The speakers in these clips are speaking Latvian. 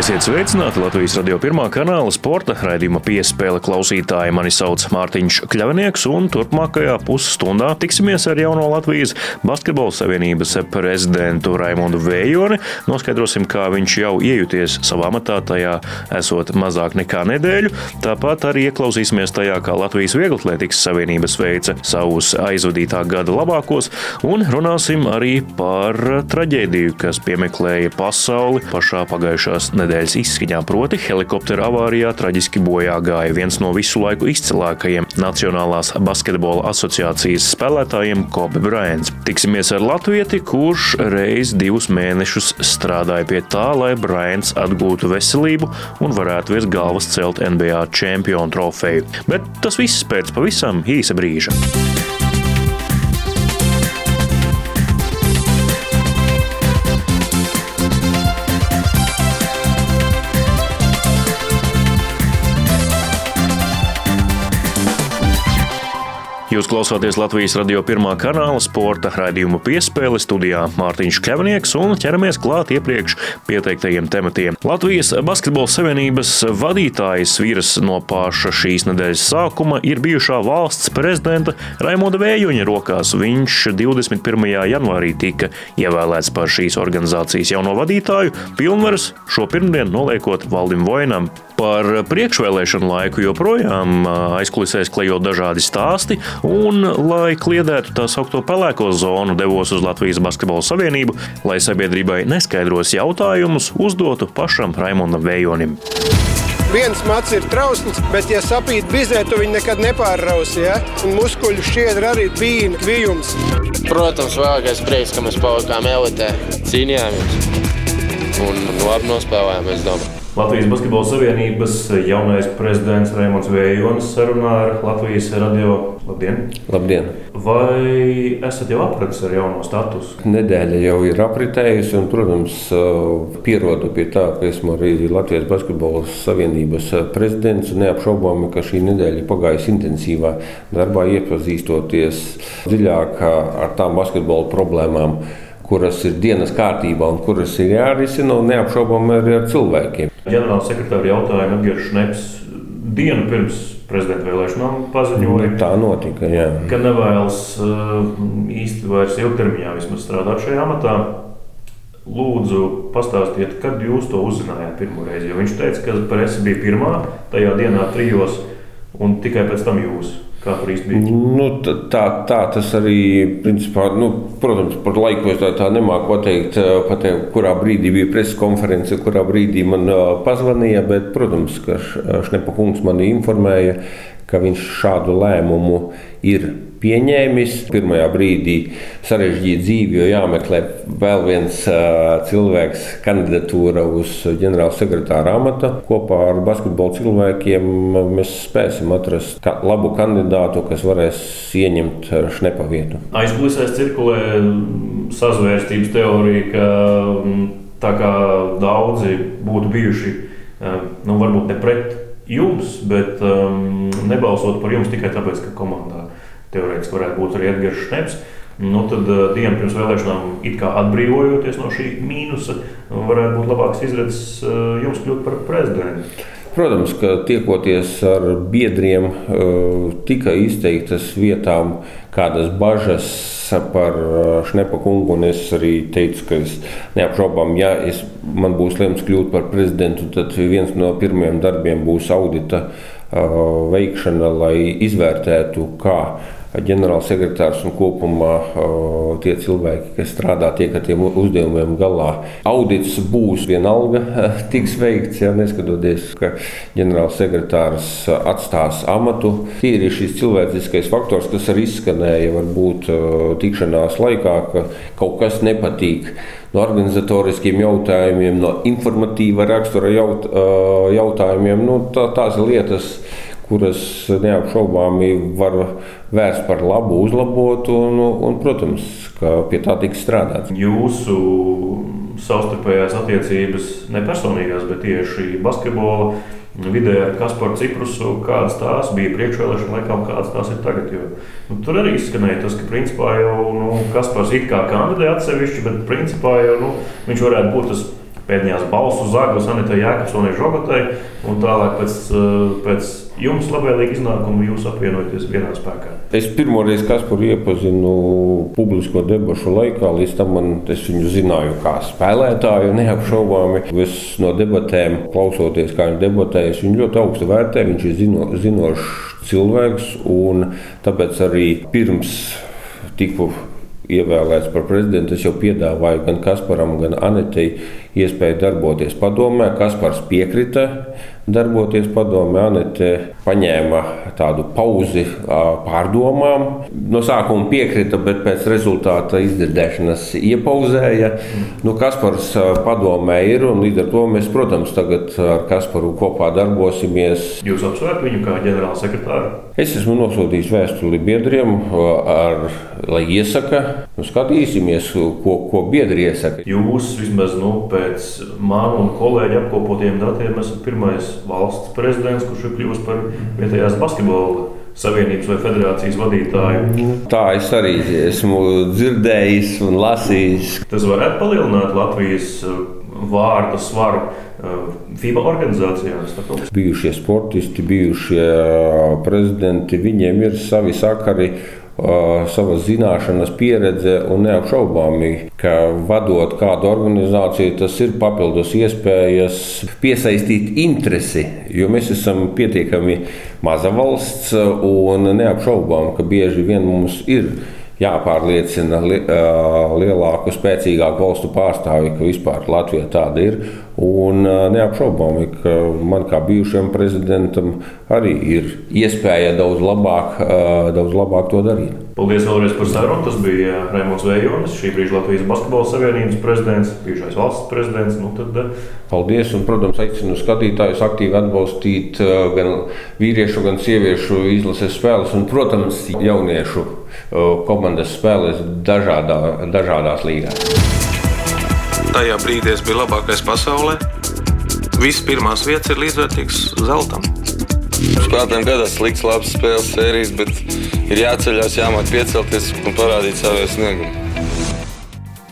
Esiet sveicināti Latvijas radio pirmā kanāla sporta raidījuma piespēle klausītāji. Mani sauc Mārtiņš Kļavnieks, un turpmākajā pusstundā tiksimies ar jauno Latvijas basketbola savienības prezidentu Raimondu Vējoni. Noskaidrosim, kā viņš jau iejuties savā matā tajā esot mazāk nekā nedēļu. Tāpat arī ieklausīsimies tajā, kā Latvijas Vieglatlētikas savienības veica savus aizvadītā gada labākos, un runāsim arī par traģēdiju, kas piemeklēja pasauli pašā pagājušās nedēļas nedēļas izskaņā, proti helikoptera avārijā traģiski bojā gāja viens no visu laiku izcilākajiem Nacionālās basketbola asociācijas spēlētājiem Kobe Bryants. Tiksimies ar latvieti, kurš reiz divus mēnešus strādāja pie tā, lai Bryants atgūtu veselību un varētu virs galvas celt NBA čempionu trofeju. Bet tas viss pēc pavisam īsa brīža. Jūs klausāties Latvijas radio pirmā kanāla sporta raidījumu piespēle studijā Mārtiņš Kļavnieks un ķeramies klāt iepriekš pieteiktajiem tematiem. Latvijas Basketbola Savienības vadītājs vīras no paša šīs nedēļas sākuma ir bijušā valsts prezidenta Raimonda Vējuņa rokās. Viņš 21. janvārī tika ievēlēts par šīs organizācijas jauno vadītāju, pilnvaras šo pirmdienu noliekot Valdim Voinam. Par priekšvēlēšanu laiku joprojām aizkulisēs klejot dažādi stāsti, un, lai kliedētu tā saucamo pelēko zonu, devos uz Latvijas Basketbola Savienību, lai sabiedrībai neskaidros jautājumus uzdotu pašam Raimondam Vējonim. Viens mats ir trausls, bet, ja sapīt bizē, tu viņu nekad nepārrausi. Ja? Un muskuļu šķiedra arī bija kvijums. Protams, vēlākais prieks, ka mēs palikām elitē, cīnījāmies un labi nospēlējām, es domāju. Latvijas Basketbola Savienības jaunais prezidents Raimons Vējonis sarunā ar Latvijas radio. Labdien! Labdien. Vai esat jau apratis ar jauno statusu? Nedēļa jau ir apritējusi, un, protams, pierodu pie tā, ka esmu arī Latvijas Basketbola Savienības prezidents. Neapšaubāmi, ka šī nedēļa pagājusi intensīvā darbā, iepazīstoties dziļāk ar tām basketbola problēmām kuras ir dienas kārtībā un kuras ir jārisina, un neapšaubām arī ar cilvēkiem. Ģenerāla sekretāra jautājumu Edgars Šneps dienu pirms prezidenta vēlēšanām paziņoja, tā notika, jā. ka nevēlas īsti vairs ilgtermiņā vismaz strādāt šajā amatā. Lūdzu, pastāstiet, kad jūs to uzzinājāt pirmo reizi. Jo viņš teica, ka presa bija pirmā tajā dienā, trijos, un tikai pēc tam jūs. Kā tur īsti bija? Nu, tā, tā tas arī, principā, nu, protams, par laiku es tā, tā nemāku pateikt, pateikt, kurā brīdī bija preses konference, kurā brīdī man pazvanīja. Bet, protams, ka Šnepa kungs mani informēja, ka viņš šādu lēmumu ir pieņēmis. Pirmajā brīdī sarežģīta dzīve, jo jāmeklē vēl viens cilvēks, kandidatūra uz ģenerāla sekretāra amata. Kopā ar basketbola cilvēkiem mēs spēsim atrast labu kandidātu, kas varēs ieņemt šnepa vietu. Aizkulisēs cirkulē sazvērstības teorija, ka tā kā daudzi būtu bijuši, nu, varbūt ne pret jums, bet um, nebalsot par jums tikai tāpēc, ka komandā teorētiski varētu būt arī Edgars Šneps. Nu, tad uh, dienu pirms vēlēšanām, it kā atbrīvojoties no šī mīnusa, varētu būt labāks izredzes uh, jums kļūt par prezidentu. Protams, ka tiekoties ar biedriem, tika izteiktas vietām kādas bažas par Šnepa kungu. Es arī teicu, ka es neapšaubām, ja es, man būs lemts kļūt par prezidentu, tad viens no pirmajiem darbiem būs audita veikšana, lai izvērtētu, kā ģenerālsekretārs un kopumā tie cilvēki, kas strādā, tiek ar tiem uzdevumiem galā. Audits būs vienalga, tiks veikts, ja neskatoties, ka ģenerālsekretārs atstās amatu. Ir šis cilvēciskais faktors, kas arī izskanēja varbūt tikšanās laikā, ka kaut kas nepatīk no organizatoriskiem jautājumiem, no informatīva rakstura jaut, jautājumiem. Nu, tā, tās lietas, kuras neapšaubāmi var vērst par labu, uzlabot, un, un protams, ka pie tā tiks strādāts. Jūsu savstarpējās attiecības, ne personīgās, bet tieši basketbola vidē ar Kasparu Ciprusu, kādas tās bija priekšvēlēšana laikā kādas tās ir tagad. Jo, nu, tur arī izskanēja tas, ka principā jau nu, Kaspars it kā kandidē atsevišķi, bet principā jau nu, viņš varētu būt tas pēdējās balsu zaglas Anitai Jākapsonai Žogotai, un tālāk pēc, pēc jums labvēlīga iznākuma jūs apvienojaties vienā spēkā. Es pirmo reizi Kasparu iepazinu publisko debašu laikā, līdz tam man, es viņu zināju kā spēlētāju, neapšaubāmi. Es no debatēm, klausoties, kā viņš debatējas, viņu ļoti augstu vērtēju. Viņš ir zino, zinošs cilvēks, un tāpēc arī pirms tiku ievēlēts par prezidentu, es jau piedāvāju gan Kasparam, gan Anetei iespēju darboties padomē. Kaspars piekrita darboties padomē. Anete paņēma tādu pauzi pārdomām. No sākuma piekrita, bet pēc rezultāta izdzirdēšanas iepauzēja. Nu, Kaspars padomē ir, un līdz ar to mēs, protams, tagad ar Kasparu kopā darbosimies. Jūs apsvērtat viņu kā ģenerālsekretāru? Es esmu nosūtījis vēstuli biedriem, ar, lai iesaka, nu, skatīsimies, ko, ko biedri iesaka. Jūs vismaz nu, pēc manu un kolēģi apkopotiem datiem esat pirmais valsts prezidents, kurš ir kļuvis par vietējās basketbola savienības vai federācijas vadītāju. Tā es arī esmu dzirdējis un lasījis. Tas varētu palielināt Latvijas uh, vārdu svaru. Uh, FIBA organizācijās. Bijušie sportisti, bijušie uh, prezidenti, viņiem ir savi sakari savas zināšanas, pieredze un neapšaubāmi, ka vadot kādu organizāciju, tas ir papildus iespējas piesaistīt interesi, jo mēs esam pietiekami maza valsts un neapšaubām, ka bieži vien mums ir jāpārliecina li, uh, lielāku, spēcīgāku valstu pārstāvju, ka vispār Latvija tāda ir. Un uh, neapšaubāmi, ka man kā bijušajam prezidentam arī ir iespēja daudz labāk, uh, daudz labāk to darīt. Paldies vēlreiz par sarunu. Tas bija Raimons Vējonis, šī brīža Latvijas Basketbola Savienības prezidents, bijušais valsts prezidents. Nu, tad... Paldies, un, protams, aicinu skatītājus aktīvi atbalstīt gan vīriešu, gan sieviešu izlases spēles, un, protams, jauniešu komandas spēlēs dažādā, dažādās līgās. Tajā brīdī es biju labākais pasaulē. Visas pirmās vietas ir līdzvērtīgas zeltam. Spēlētājiem gadās slikts, labs spēles sērijas, bet ir jāceļās, jāmāk piecelties un parādīt savu sniegumu.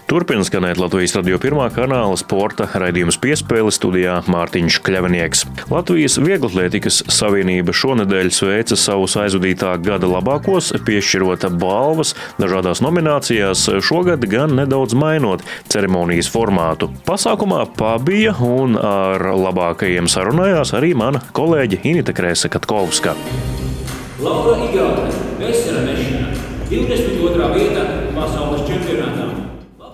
Turpināt skanēt Latvijas radio pirmā kanāla sporta raidījums piespēle studijā Mārtiņš Kļavinieks. Latvijas Vieglatlētikas Savienība šonadēļ sveica savus aizvadītā gada labākos, piešķirot balvas dažādās nominācijās, šogad gan nedaudz mainot ceremonijas formātu. Pasākumā pabija un ar labākajiem sarunājās arī mana kolēģe Inita Krēsa Katkovska. Laura Igaunē, vesela mešana, 22. vieta pasaules čempionātā.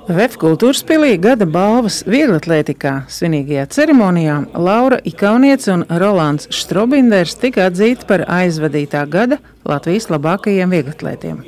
VF kultūras pilī gada balvas vieglatlētikā svinīgajā ceremonijā Laura Ikaunieca un Rolands Štrobinders tika atzīti par aizvadītā gada Latvijas labākajiem vieglatlētiem.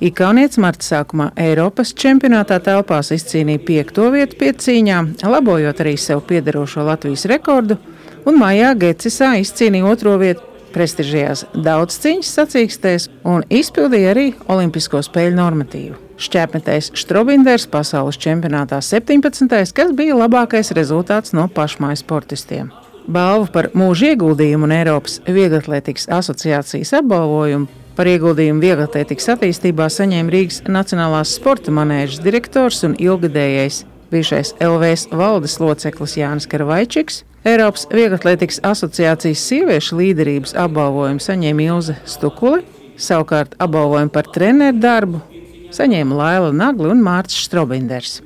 Ikaunieca marta sākumā Eiropas čempionātā telpās izcīnīja piekto vietu piecīņā, labojot arī sev piederošo Latvijas rekordu, un maijā Gecisā izcīnīja otro vietu prestižajās daudzciņas sacīkstēs un izpildīja arī Olimpisko spēļu normatīvu. Šķēpmetējs Strobinders pasaules čempionātā 17. kas bija labākais rezultāts no pašmājas sportistiem. Balvu par mūža ieguldījumu un Eiropas Vieglatlētikas asociācijas apbalvojumu par ieguldījumu vieglatlētikas attīstībā saņēma Rīgas Nacionālās sporta manēžas direktors un ilgadējais bijušais LVS valdes loceklis Jānis Karavaičiks. Eiropas Vieglatlētikas asociācijas sieviešu līderības apbalvojumu saņēma Ilze Stukuli, savukārt apbalvojumu par treneru darbu saņēma Laila Nagli un Mārcis Strobinders.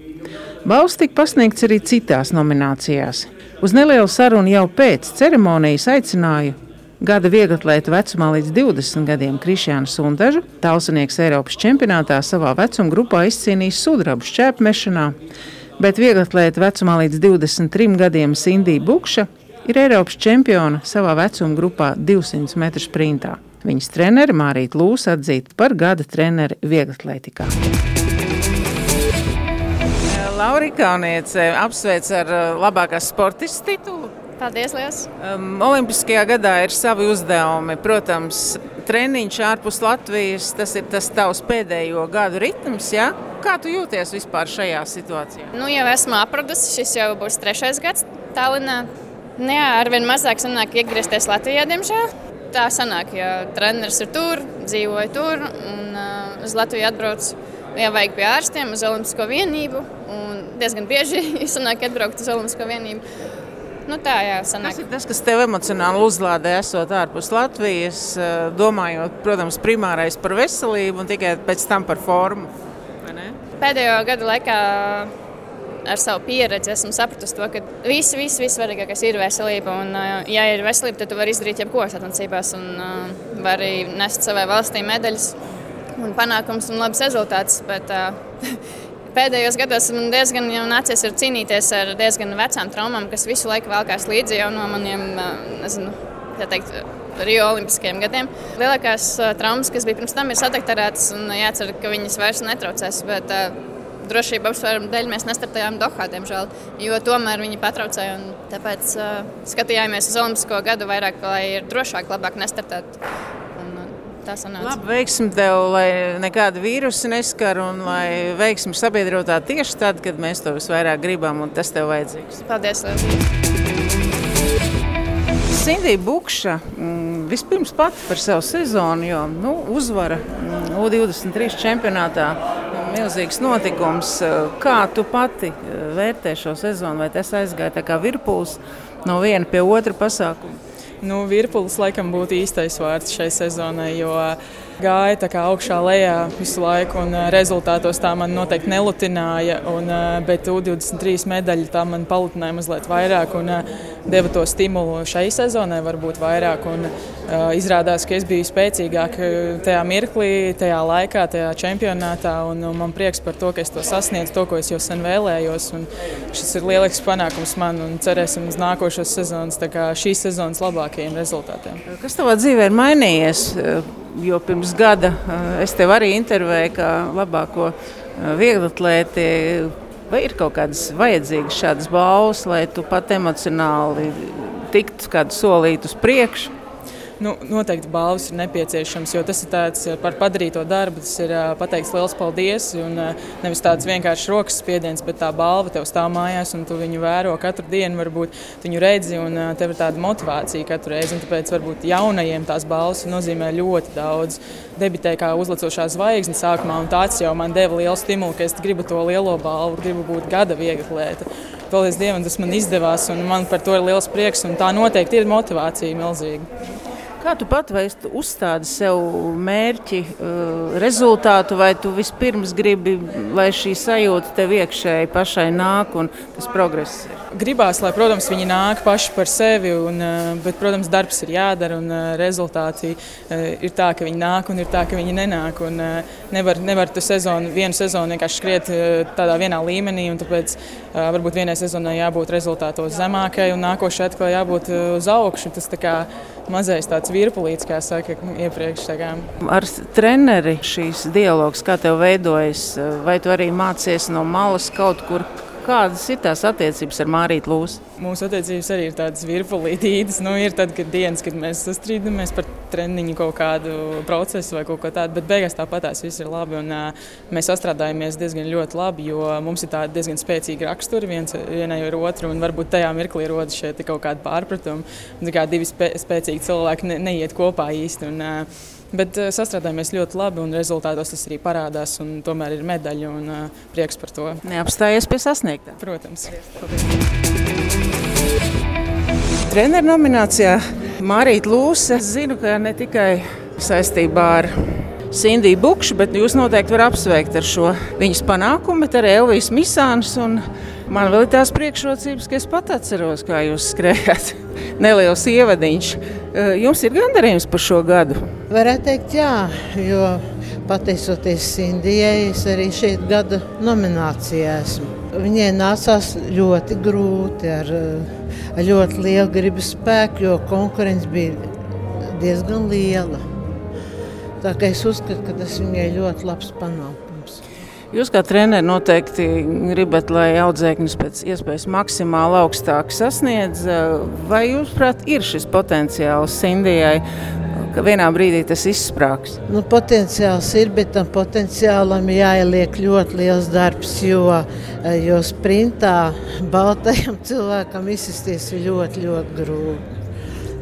Balvs tika pasniegts arī citās nominācijās. Uz nelielu sarunu jau pēc ceremonijas aicināju gada vieglatlēta vecumā līdz 20 gadiem Krišjānu Sundažu. Talsinieks Eiropas čempionātā savā vecuma grupā izcīnījis sudrabu šķēpmešanā, bet vieglatlēta vecumā līdz 23 gadiem Sindija Bukša ir Eiropas čempiona savā vecuma grupā 200 metru sprintā. Viņas treneri Mārīta Lūsa atzīta par gada treneri vieglatlētikā. Laura Kauniece apsveic ar uh, labākās sportistas titulu. Paldies, Lielas! Um, Olimpiskajā gadā ir savi uzdevumi. Protams, treniņš ārpus Latvijas, tas ir tas tavs pēdējo gadu ritms. Ja? Kā tu jūties vispār šajā situācijā? Nu, jau esmu apradusi, šis jau būs trešais gads Tallinā. Nu, jā, arvien mazāk sanāk iegriezties Latvijā, diemžēl tā sanāk, ja treneris ir tur, dzīvoja tur un uh, uz Latviju atbrauc jāvajag pie ārstiem uz Olimpisko vienību. Diezgan bieži sanāk atbraukt uz Olimpisko vienību. Nu, tā jā, sanāk. tas ir tas, kas tev emocionāli uzlādē, esot ārpus Latvijas, domājot, protams, primārais par veselību un tikai pēc tam par formu. Pēdējo gadu laikā ar savu pieredzi esmu sapratusi to, ka viss, viss, viss svarīgākais ir veselība. Un, ja ir veselība, tad tu vari izdarīt jebko sacensībās un uh, vari nest savai valstī medaļas un panākums un labs rezultāts. Bet, Pēdējos gados man diezgan nācies cīnīties ar diezgan vecām traumām, kas visu laiku velkās līdzi jau no maniem, nezinu, tā teikt, Rio Olimpiskajiem gadiem. Lielākās traumas, kas bija pirms tam, ir sataktarētas un jācer, ka viņas vairs netraucēs. Bet, uh, drošību apsvērumu dēļ mēs nestartējām Dohā, diemžēl, jo tomēr viņi patraucēja. Tāpēc uh, skatījāmies uz Olimpisko gadu vairāk, lai ir drošāk, labāk nestartēt. Tā sanāca. Labi, veiksim tev, lai nekāda vīrusa neskar un lai veiksim sabiedrotā tieši tad, kad mēs to visvairāk gribam un tas tev vajadzīgs. Paldies! Sindija Bukša mm, vispirms pati par savu sezonu, jo nu, uzvara mm, U23 čempionātā milzīgs notikums. Kā tu pati eh, vērtē šo sezonu? Vai tas aizgāja tā kā virpuls no viena pie otra pasākuma? Nu, virpulis laikam būtu īstais vārds šai sezonai, jo gāja kā augšā lejā visu laiku, un rezultātos tā man noteikti nelutināja. Un, bet U23 medaļa tā man palutināja mazliet vairāk un deva to stimulu šai sezonai, varbūt vairāk. Un, izrādās, ka es biju spēcīgāk tajā mirklī, tajā laikā, tajā čempionātā. Un, un man prieks par to, ka es to sasniedzu, to, ko es jau sen vēlējos. Šis ir lielisks panākums man un cerēsim uz nākošās sezonas, šīs sezonas labākajiem rezultātiem. Kas tavā dzīvē ir mainījies? Jo pirms gada eh, es tevi arī intervēju kā labāko eh, vieglatlēti. Vai ir kaut kādas vajadzīgas šādas balvas, lai tu pat emocionāli tiktu kādu solītu uz priekšu? Nu, noteikti balvas ir nepieciešams, jo tas ir tāds eh, par padarīto darbu. Tas ir uh, pateikts liels paldies. Un, uh, nevis tāds vienkāršs rokas spiediens, bet tā balva tev stāv mājās un tu viņu vēro katru dienu. Varbūt viņu redzi un tev ir tāda motivācija katru reizi. Tāpēc varbūt jaunajiem tās balvas nozīmē ļoti daudz. Debitēju kā uzlicošā zvaigzne sākumā, un tāds jau man deva lielu stimulu, ka es gribu to lielo balvu, gribu būt gada viegla lieta. Paldies Dievam, tas man izdevās, un man par to ir liels prieks. Tā noteikti ir motivācija milzīga. Kā tu pat vai uzstādi sev mērķi, uh, rezultātu, vai tu vispirms gribi, lai šī sajūta tev iekšēji pašai nāk un tas progress ir? Gribās, lai, protams, viņi nāk paši par sevi, un, uh, bet, protams, darbs ir jādara un uh, rezultāti ir tā, ka viņi nāk un ir tā, ka viņi nenāk. Un, nevar, nevar tu sezonu, vienu sezonu vienkārši skriet tādā vienā līmenī, un tāpēc varbūt vienai sezonai jābūt rezultātos zemākai un nākošai atkal jābūt uz augšu. Tas mazais tāds virpulīts, kā saka iepriekš. Ar treneri šīs dialogs, kā tev veidojas, vai tu arī mācies no malas kaut kur? Kādas ir tās attiecības ar Mārītu Lūsu? Mūsu attiecības arī ir tādas virpulītītas. Nu, ir tad, kad dienas, kad mēs sastrīdamies par treniņu kaut kādu procesu vai kaut ko tādu, bet beigās tāpat tās viss ir labi. Un, mēs sastrādājamies diezgan ļoti labi, jo mums ir tādi diezgan spēcīgi raksturi viens, vienai ar otru. Un varbūt tajā mirklī rodas šie kaut kādi pārpratumi. Kā divi spē, spēcīgi cilvēki ne, neiet kopā īsti. Un, Bet uh, sastrādājamies ļoti labi, un rezultātos tas arī parādās. Tomēr ir medaļa un uh, prieks par to. Neapstājies pie sasniegtā. Protams. Treneru nominācijā Marija Lūse. Es zinu, ka ne tikai saistībā ar Sindiju Bukšu, bet jūs noteikti varat apsveikt ar šo viņas panākumu, bet arī Elvijas Misāns. Man vēl ir tās priekšrocības, ka es pat atceros, kā jūs skrējāt. Neliels ievadiņš. Eh, jums ir gandarījums par šo gadu? Varētu teikt, jā, jo pateicoties Indijai, es arī šeit gada nominācijā esmu. Viņai nācās ļoti grūti, ar, ar ļoti lielu gribas spēku, jo konkurence bija diezgan liela. Tā kā es uzskatu, ka tas viņai ļoti labs panākums. Jūs kā treneris noteikti gribat, lai audzēknis pēc iespējas maksimāli augstāk sasniedz. Vai jūs, prāt, ir šis potenciāls Indijai, ka vienā brīdī tas izsprāgs? Nu, potenciāls ir, bet tam potenciālam jāieliek ļoti liels darbs, jo, jo sprintā baltajam cilvēkam izsisties ir ļoti, ļoti grūti.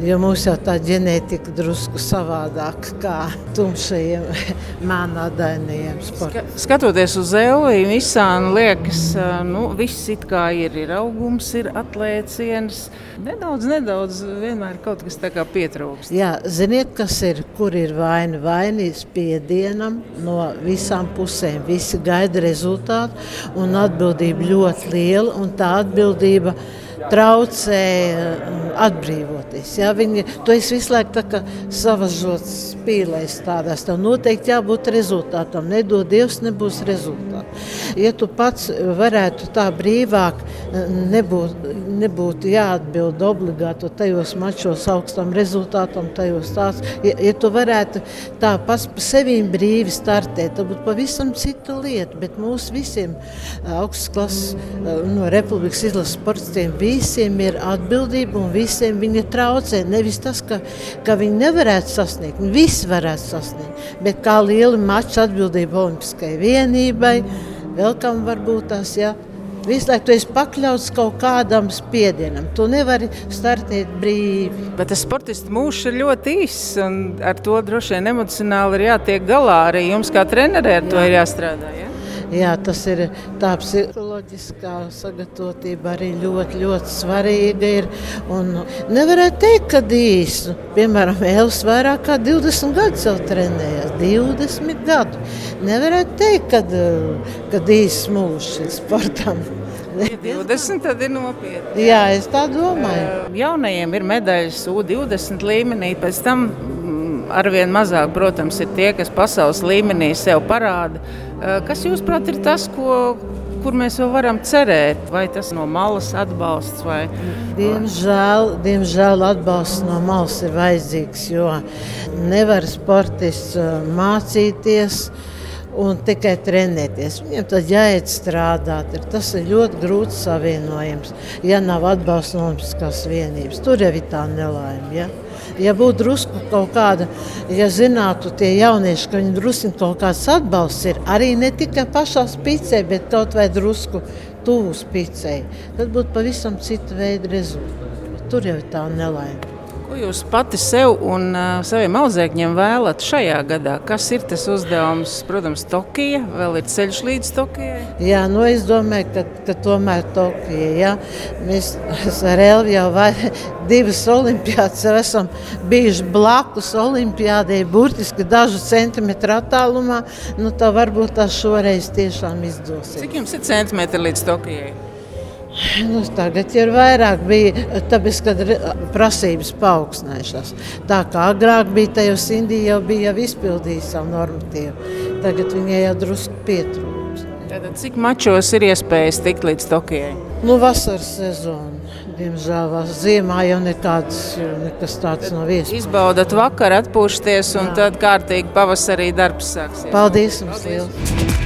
Jo mums jau tā ģenētika drusku savādāka kā tumšajiem mēnādainajiem sportiem. Skatoties uz Elviju, Visānu liekas, nu, viss it kā ir, ir augums, ir atlēciens. Nedaudz, nedaudz vienmēr kaut kas tā kā pietrūkst. Jā, ziniet, kas ir, kur ir vaina? Vaina ir spiedienam no visām pusēm. Visi gaida rezultātu un atbildība ļoti liela un tā atbildība ir traucē um, atbrīvoties. Ja? Viņi, tu esi visu laiku savažots spīlēs tādās. Tev noteikti jābūt rezultātam. Nedod Dievs, nebūs rezultāts. Ja tu pats varētu tā brīvāk, nebūt, nebūtu jāatbild obligāti tajos mačos augstam rezultātam, tajos tās. Ja, ja tu varētu tā pats pa sevīm brīvi startēt, tad būtu pavisam cita lieta. Bet mūsu visiem augstas klases no Republikas izlases sportistiem visiem ir atbildība un visiem viņa traucē. Nevis tas, ka, ka viņi nevarētu sasniegt, visi varētu sasniegt, bet kā liela mača atbildība Olimpiskai vienībai, vēl kam varbūt tās. Ja, Visu laiku tu esi pakļauts kaut kādam spiedienam. Tu nevari startēt brīvi. Bet tas sportists mūžs ir ļoti īss, un ar to droši vien emocionāli ir jātiek galā. Arī jums, kā trenerē, ar to ir jāstrādā. Ja? Jā, tas ir tā psiholoģiskā sagatavotība arī ļoti, ļoti svarīga. Ir. Un nevarētu teikt, ka īsi, piemēram, Elvis vairāk kā 20 gadus jau trenējas. 20 gadu. Nevarētu teikt, ka, īsi mūžs ir sportam. Ja 20 tad ir nopietni. Jā, es tā domāju. Jaunajiem ir medaļas U20 līmenī, pēc tam arvien mazāk, protams, ir tie, kas pasaules līmenī sev parāda. Eh, kas, jūsuprāt, ir tas, ko, kur mēs vēl varam cerēt? Vai tas no malas atbalsts? Vai... Diemžēl, diemžēl atbalsts no malas ir vajadzīgs, jo nevar sportists eh, mācīties un tikai trenēties. Viņam tad jāiet strādāt. Tas ir ļoti grūti savienojams, ja nav atbalsta no Olimpiskās vienības. Tur jau ir tā nelaime. Ja? Ja būtu drusku kaut kāda, ja zinātu tie jaunieši, ka viņi drusku kaut kāds atbalsts ir, arī ne tikai pašā spicē, bet kaut vai drusku tuvu spicei, tad būtu pavisam cita veida rezultāti. Tur jau ir tā nelaime. Ko jūs pati sev un uh, saviem audzēkņiem vēlat šajā gadā? Kas ir tas uzdevums? Protams, Tokija, vēl ir ceļš līdz Tokijai. Jā, nu es domāju, ka, ka tomēr Tokija. Jā. Mēs ar Elvi jau vai, divas olimpiādas esam bijuši blakus olimpiādei, burtiski dažu centimetru attālumā. Nu, tā varbūt tā šoreiz tiešām izdosies. Cik jums ir centimetri līdz Tokijai? Nu, tagad ir vairāk, bija, tāpēc, kad prasības paaugstinājušās. Tā kā agrāk bija, tajos Indija jau bija izpildījusi savu normatīvu. Tagad viņai jau drusku pietrūkst. Tātad, cik mačos ir iespējas tikt līdz Tokijai? Nu, vasaras sezona. Diemžēl ziemā jau nekāds, nekas tāds nav iespējams. Izbaudat vakar, atpūšties un Jā. tad kārtīgi pavasarī darbs sāksies. Paldies jums liels!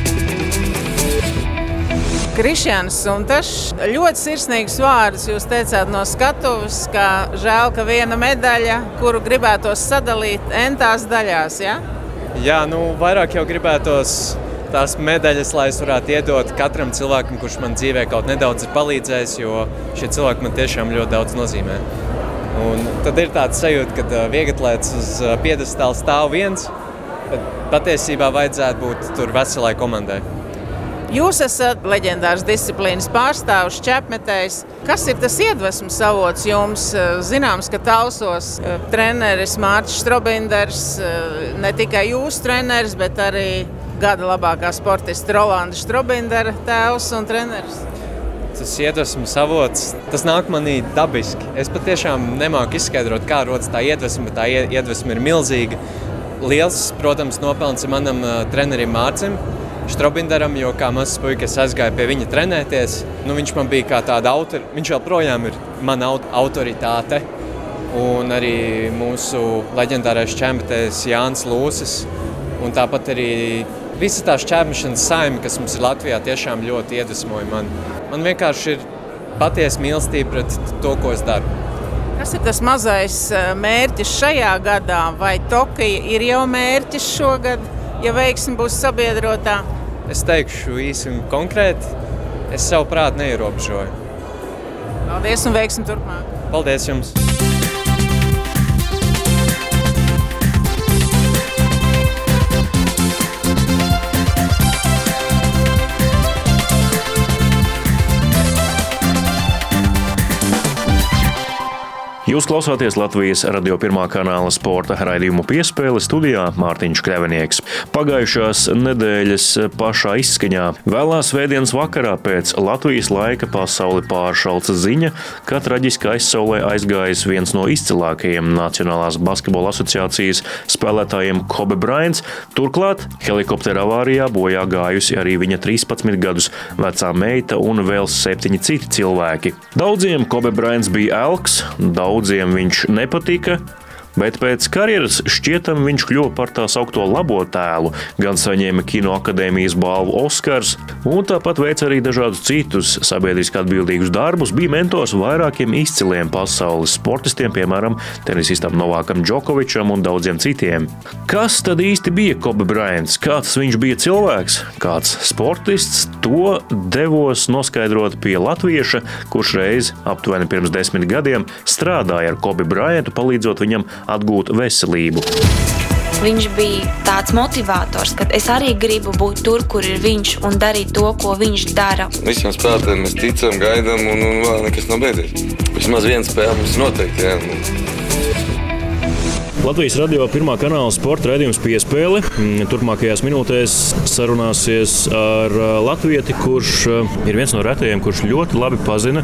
Krišjāns, un tas ļoti sirsnīgs vārds jūs teicāt no skatuves, ka žēl, ka viena medaļa, kuru gribētos sadalīt entās daļās, ja? Jā, nu vairāk jau gribētos tās medaļas, lai es varētu iedot katram cilvēkam, kurš man dzīvē kaut nedaudz ir palīdzējis, jo šie cilvēki man tiešām ļoti daudz nozīmē. Un tad ir tāds sajūta, ka vieglatlēts uz piedestāla stāv viens, bet patiesībā vajadzētu būt tur veselai komandai. Jūs esat leģendārs disciplīnas pārstāvis, čepmetējs. Kas ir tas iedvesmas avots jums? Zināms, ka Talsos eh, treneris Mārcis Strobinders, eh, ne tikai jūsu treneris, bet arī gada labākā sportista Rolanda Strobindera tēvs un treneris. Tas iedvesmas avots, tas nāk manī dabiski. Es patiešām nemāku izskaidrot, kā rodas tā iedvesma, bet tā iedvesma ir milzīga. Liels, protams, nopelns ir manam trenerim Mārcim, Strobinderam, jo kā mazs puisis aizgāja pie viņa trenēties. Nu, viņš man bija kā tāda autoritāte, viņš joprojām ir mana autoritāte. Un arī mūsu leģendārais čempions Jānis Lūsis. Un tāpat arī visa tā šķērmešanas saime, kas mums ir Latvijā, tiešām ļoti iedvesmoja man. Man vienkārši ir patiesa mīlestība pret to, ko es daru. Kas ir tas mazais eh, mērķis šajā gadā, vai Tokija ir jau mērķis šogad? Ja veiksme būs sabiedrotā? Es teikšu īsi un konkrēti, es savu prātu neierobežoju. Paldies un veiksmi turpmāk! Paldies jums! Jūs klausāties Latvijas radio pirmā kanāla sporta raidījumu piespēle studijā Mārtiņš Kļavinieks. Pagājušās nedēļas pašā izskaņā vēlā svētdienas vakarā pēc Latvijas laika pasauli pāršalca ziņa, ka traģiski aizsaulē aizgājis viens no izcilākajiem Nacionālās basketbola asociācijas spēlētājiem Kobe Bryants. Turklāt helikoptera avārijā bojā gājusi arī viņa 13 gadus vecā meita un vēl septiņi citi cilvēki. Daudziem Kobe Bryants bija elks, daudz Daudziem viņš nepatika, bet pēc karjeras šķietam viņš kļuva par tā saucamo labo tēlu, gan saņēma kino akadēmijas balvu Oskars, un tāpat veica arī dažādus citus sabiedriski atbildīgus darbus, bija mentors vairākiem izciliem pasaules sportistiem, piemēram, tenisistam Novākam Džokovičam un daudziem citiem. Kas tad īsti bija Kobe Bryants? Kāds viņš bija cilvēks, kāds sportists? To devos noskaidrot pie latvieša, kurš reiz aptuveni pirms desmit gadiem strādāja ar Kobe Bryantu, palīdzot viņam atgūt veselību. Viņš bija tāds motivators, ka es arī gribu būt tur, kur ir viņš un darīt to, ko viņš dara. Visiem spēlētājiem mēs ticam, gaidām, un, un vēl nekas nav beidzies. Vismaz viena spēle mums noteikti. Jā. Latvijas radio pirmā kanāla sporta raidījums piespēle. Mm, turpmākajās minūtēs sarunāsies ar uh, Latvieti, kurš uh, ir viens no retajiem, kurš ļoti labi pazina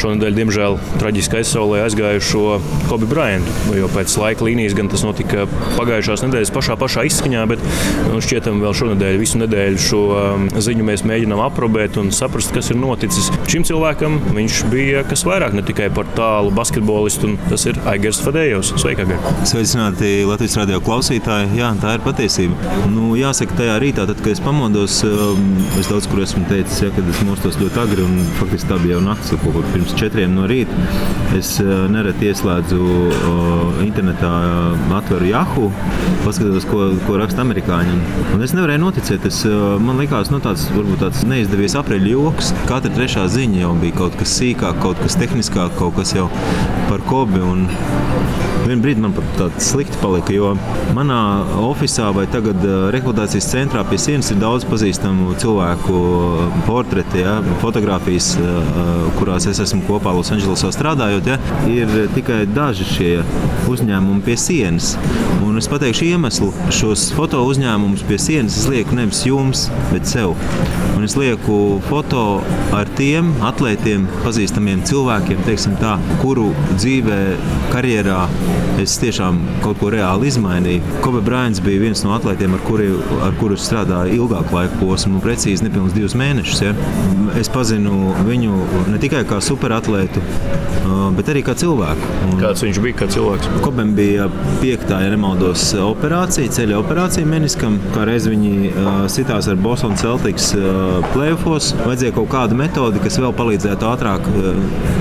šonadēļ, diemžēl, traģiski aizsaulē aizgājušo Kobe Bryantu. Jo pēc laika līnijas gan tas notika pagājušās nedēļas pašā, pašā izskaņā, bet nu, šķietam vēl šonadēļ, visu nedēļu šo um, ziņu mēs mēģinām aprobēt un saprast, kas ir noticis. Šim cilvēkam viņš bija kas vairāk, ne tikai par tālu basketbolistu, un tas ir Aigars Fadējos. Sveika, Aigars! Sveicināti Latvijas radio klausītāji. Jā, tā ir patiesība. Nu, jāsaka, tajā rītā, tad, kad es pamodos, um, es daudz kur esmu teicis, ja, kad es mostos ļoti agri, un faktiski tā bija jau naktis, kaut kur pirms četriem no rīta. Es uh, nereti ieslēdzu uh, internetā, uh, atveru Yahoo, paskatos, ko, ko raksta amerikāņi. Un es nevarēju noticēt. Es, man liekas, nu, tāds, tāds neizdevies apreļu joks. Katra trešā ziņa jau bija kaut kas sīkāk, kaut kas tehniskāk, kaut kas jau par kobi. Un Vienu brīdi man pat tāds slikti palika, jo manā oficiālā vai tagad rekrutācijas centrā pie sienas ir daudz pazīstamu cilvēku portreti, ja, fotografijas, kurās es esmu kopā Losandželosā strādājot. Ja, ir tikai daži šie uzņēmumi pie sienas. Un es pateikšu iemeslu. Šos foto uzņēmumus pie sienas es lieku nevis jums, bet sev. Un es lieku foto ar tiem atlētiem, pazīstamiem cilvēkiem, tā, kuru dzīvē, karjerā es tiešām kaut ko reāli izmainīju. Kobe Bryants bija viens no atlētiem, ar, kuri, ar kuru strādāju ilgāku laiku posmu, precīzi nepilnīgi divus mēnešus. Ja. Es pazinu viņu ne tikai kā superatlētu, bet arī kā cilvēku. Un Kāds viņš bija kā cilvēks? Kobem bija piektā, ja nemaldos, operācija, ceļa operācija meniskam. Kā reiz viņi sitās ar Boston Celtics playoffs. Vajadzēja kaut kādu metodi, kas vēl palīdzētu ātrāk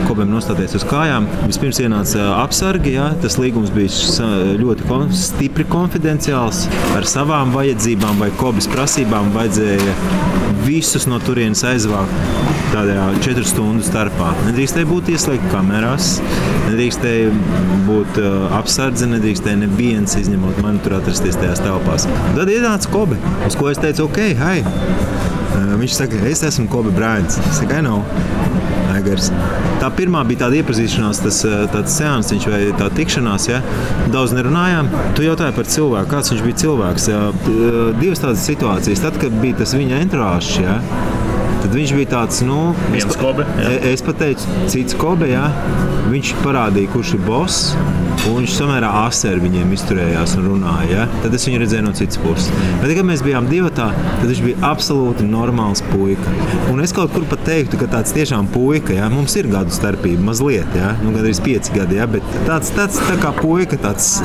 Kobem nostāties uz kājām. Vispirms ienāca apsargi, ja, tas līgums bija ļoti kon stipri konfidenciāls. Ar savām vajadzībām vai kobas prasībām vajadzēja visus no turienes aizvākt tādā četru stundu starpā. Nedrīkstēja būt ieslēgta kamerās, nedrīkstēja būt uh, apsardze, nedrīkstēja neviens izņemot mani tur atrasties tajās telpās. Tad ienāca Kobe, uz ko es teicu, ok, hei! Uh, viņš saka, es esmu Kobe Bryants. Es saku, I Aigars. Tā pirmā bija tāda iepazīšanās, tas tāds seanss vai tā tikšanās. Ja? Daudz nerunājām. Tu jautāji par cilvēku, kāds viņš bija cilvēks. Ja? Divas tādas situācijas. Tad, kad bija tas viņa entrāžs, ja? tad viņš bija tāds, nu, es, kobe, jā. es pat teicu, cits kobe, jā. Viņš parādīja, kurš ir boss. Un viņš samērā asi ar viņiem izturējās un runāja. Ja? Tad es viņu redzēju no citas puses. Bet, kad mēs bijām divi, tad viņš bija absolūti normāls puika. Un es kaut kur pat teiktu, ka tāds tiešām puika, ja? mums ir gadu starpība, mazliet, ja? nu, gandrīz pieci gadi, ja? bet tāds, tāds tā kā puika, tāds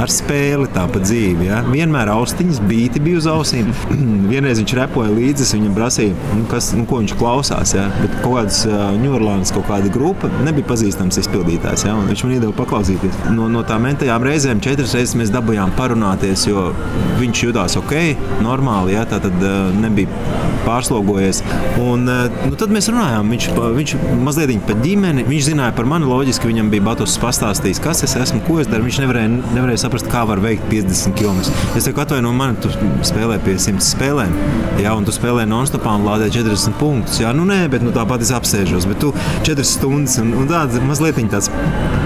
ar spēli tā pa dzīvi. Ja? Vienmēr austiņas bīti bija uz ausīm. Vienreiz viņš repoja līdzi, viņam prasīja, nu, kas, nu, ko viņš klausās. Ja? Bet kaut kāds uh, Ņūrlāns, kaut kāda grupa nebija pazīstams izpildītājs. Ja? Un viņš man iedeva paklausīties. No, no tām mentajām reizēm četras reizes mēs dabūjām parunāties, jo viņš jutās ok, normāli. Ja? Tā tad uh, nebija pārslogojies. Un, uh, nu, tad mēs runājām. Viņš, viņš mazliet par ģimeni, viņš zināja par mani loģiski. Viņam bija Batus pastāstījis, kas es esmu, ko es daru. Viņš nevarēja, nevarēja saprast, kā var veikt 50 km. Es teiktu, atvainojiet, man tu spēlē pie 100 spēlēm. Jā, un tu spēlē non-stopā un lādē 40 un punktus. Jā, nu nē, bet nu, tāpat es apsēžos. Bet tu četras stundas un, un tāds mazliet tāds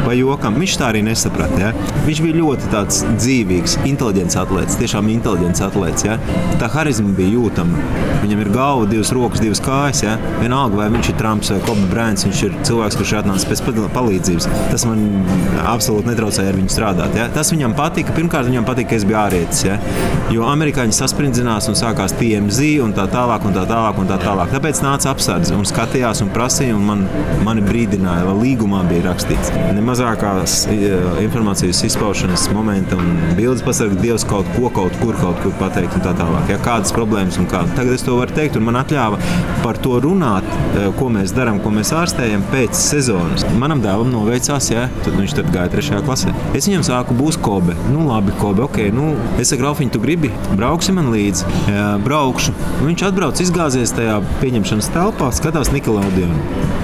pa jokam. Viņš tā arī nesaprata. Ja? Viņš bija ļoti tāds dzīvīgs, inteliģents atlētājs, tiešām inteliģents atlētājs. Ja? Tā harizma bija jūtama. Viņam ir galva, divas rokas, divas kājas. Ja? Vienalga, vai viņš ir Trumps vai Kobe Bryants, viņš ir cilvēks, kurš atnācis pēc palīdzības. Tas man absolūti netraucēja ar viņu strādāt. Ja? Tas viņam patika. Pirmkārt, viņam patika, ka es biju ārietis. Ja? Jo amerikāņi saspringzinās un sākās TMZ un tā tālāk. Un tā tālāk, un tā tālāk. Tāpēc nāca apsardze un skatījās un prasīja, un man, mani brīdināja, vai līgumā bija rakstīts. Ne mazākās informācijas izpaušanas momenta un bildes pasargāt Dievs kaut ko, kaut kur, kaut kur pateikt un tā tālāk. Ja, kādas problēmas un kādas. Tagad es to varu teikt, un man atļāva par to runāt, ko mēs darām, ko mēs ārstējam pēc sezonas. Manam dēlam noveicās, ja tad viņš tad gāja trešajā klasē. Es viņam sāku, būs kobe. Nu, labi, kobe, ok. Nu, es saku, Raufiņ, tu gribi? Brauksi man līdzi. Jā, braukšu. Viņš atbrauc, izgāzies tajā pieņemšanas telpā, skatās Nikolaudionu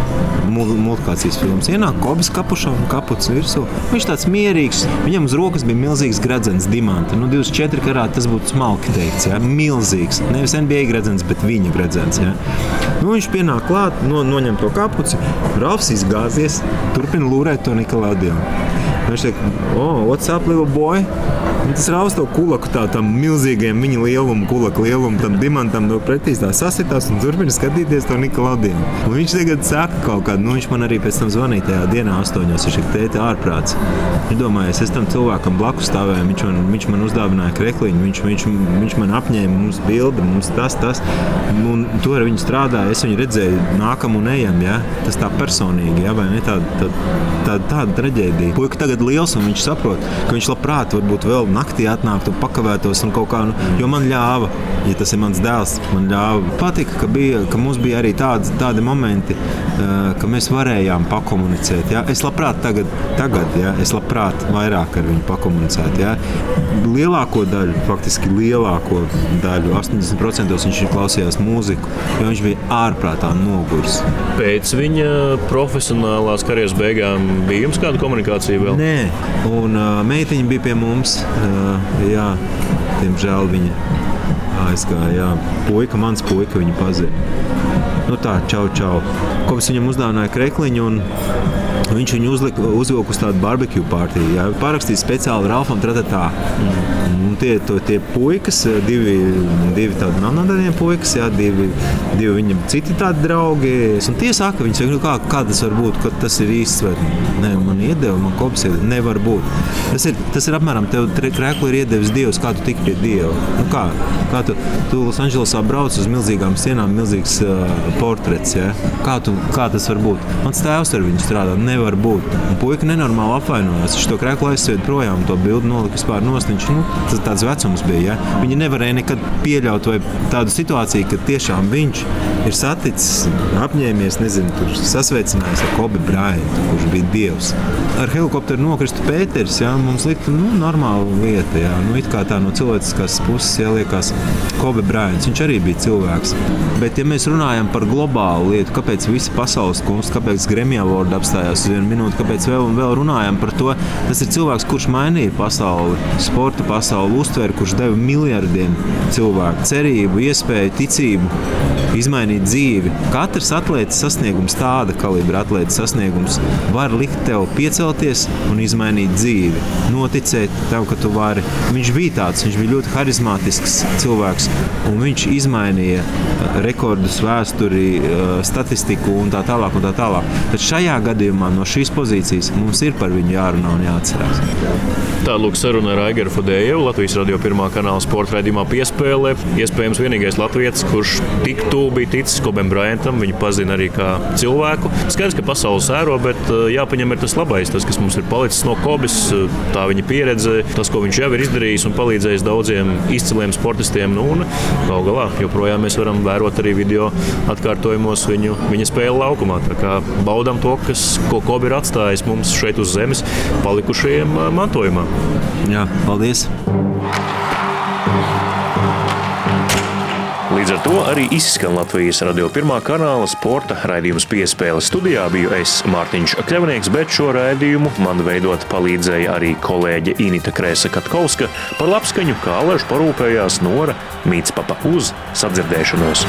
multikācijas filmas. Ienāk Kobis kapušā un kaputs virsū. Viņš tāds mierīgs. Viņam uz rokas bija milzīgs gredzens, dimanta. Nu, 24 karāti tas būtu smalki teikts. Ja? Milzīgs. Nevis NBA gredzens, bet viņa gredzens. Ja? Nu, viņš pienāk klāt, no, noņem to kapuci, Ralfs izgāzies, turpina lūrēt to Nikolaudionu. Viņš teica, oh, what's up, little boy? Tas rausta to kulaku tā, tam milzīgajam viņa lielumu, kulaku lielumu, tam diamantam no pretī tā sasitās un turpina skatīties to Nikolaudienu. Un viņš tagad saka kaut kādu, nu viņš man arī pēc tam zvanīja tajā dienā astoņos, viņš ir tēti ārprāts. Viņš domāja, es tam cilvēkam blakus stāvēju, viņš man, viņš man uzdāvināja krekliņu, viņš, viņš, viņš man apņēma mums bildi, mums tas, tas. Un to ar viņu strādāja, es viņu redzēju nākam un ejam, ja? tas tā personīgi, ja? vai ne tāda, tāda, tāda, tāda traģēdija. Puika tagad liels un viņš saprot, ka viņš labprāt varbūt vēl naktī atnāktu un pakavētos un kaut kā, nu, jo man ļāva, ja tas ir mans dēls, man ļāva. Patika, ka, bija, ka mums bija arī tādi, tādi momenti, ka mēs varējām pakomunicēt. Ja? Es labprāt tagad, tagad ja? es labprāt vairāk ar viņu pakomunicētu. Ja? Lielāko daļu, faktiski lielāko daļu, 80% viņš klausījās mūziku, jo viņš bija ārprātā noguris. Pēc viņa profesionālās karjeras beigām bija jums kāda komunikācija vēl? Nē, un uh, meitiņa bija pie mums. Jā, diemžēl viņa aizgāja. Jā. Puika, mans puika, viņu pazina. Nu tā, čau, čau. Kopš viņam uzdāvināja krekliņu. Un... Viņš viņu uzlika, uzvilka uz tādu barbecue pārtīju. Jā, parakstīja speciāli Ralfam Tratatā. Mm. Un tie, to, tie puikas, divi, divi tādi nanadanie puikas, jā, divi, divi viņam citi tādi draugi. Un tie saka, viņi saka, nu, kā, kā tas var būt, ka tas ir īsts vai nē, man iedeva, man kops iedeva. Nevar būt. Tas ir, tas ir apmēram tev krēklu ir iedevis Dievs, kā tu tiki pie Dieva. Nu, kā, kā tu, tu Losandželosā brauc uz milzīgām sienām, milzīgs uh, portrets, jā. Kā, tu, kā tas var būt? Mans tēvs ar viņu strādā. Nevar nevar būt. Un puika nenormāli apvainojās. Viņš to krēklu aizsvied projām, to bildi nolika vispār nost. Viņš, nu, tas tāds vecums bija. Ja? Viņi nevarēja nekad pieļaut tādu situāciju, ka tiešām viņš ir saticis, apņēmies, nezinu, tur sasveicinājis ar Kobe Bryantu, kurš bija dievs. Ar helikopteru nokristu Pēters, jā, mums likta nu, normāla lieta. Jā. Nu, it kā tā no cilvēciskās puses jāliekas Kobe Bryants. Viņš arī bija cilvēks. Bet, ja mēs runājam par globālu lietu, kāpēc visa pasaules kungs, kāpēc Grammy Award apstājās vienu minūti, kāpēc vēl un vēl runājam par to. Tas ir cilvēks, kurš mainīja pasauli, sporta pasauli, uztveri, kurš deva miljardiem cilvēku cerību, iespēju, ticību, izmainīt dzīvi. Katrs atlētas sasniegums, tāda kalibra atlētas sasniegums, var likt tev piecelties un izmainīt dzīvi. Noticēt tam, ka tu vari. Viņš bija tāds, viņš bija ļoti harizmātisks cilvēks, un viņš izmainīja uh, rekordus, vēsturi, uh, statistiku un tā tālāk. Un tā tālāk. Tad šajā gadījumā no šīs pozīcijas mums ir par viņu jārunā un jāatcerās. Tā lūk, saruna ar Aigaru Fudēju, Latvijas radio pirmā kanāla sporta raidījumā piespēlē. Iespējams, vienīgais latviečs, kurš tik tuvu bija ticis Kobam Bryantam, viņu pazina arī kā cilvēku. Skaidrs, ka pasaules sēro, bet uh, jāpaņem ir tas labais, tas, kas mums ir palicis no Kobas, uh, tā viņa pieredze, tas, ko viņš jau ir izdarījis un palīdzējis daudziem izciliem sportistiem. Nu, un gal galā joprojām mēs varam vērot arī video atkārtojumos viņu, viņa spēli laukumā. Baudām to, kas, ko Kobe ir atstājis mums šeit uz zemes, palikušajiem mantojumā. Jā, paldies! Līdz ar to arī izskan Latvijas radio pirmā kanāla sporta raidījums piespēle. Studijā biju es Mārtiņš Kļavnieks, bet šo raidījumu man veidot palīdzēja arī kolēģe Inita Krēsa Katkovska. Par labskaņu kā alaži parūpējās Nora Mītspapa uz sadzirdēšanos.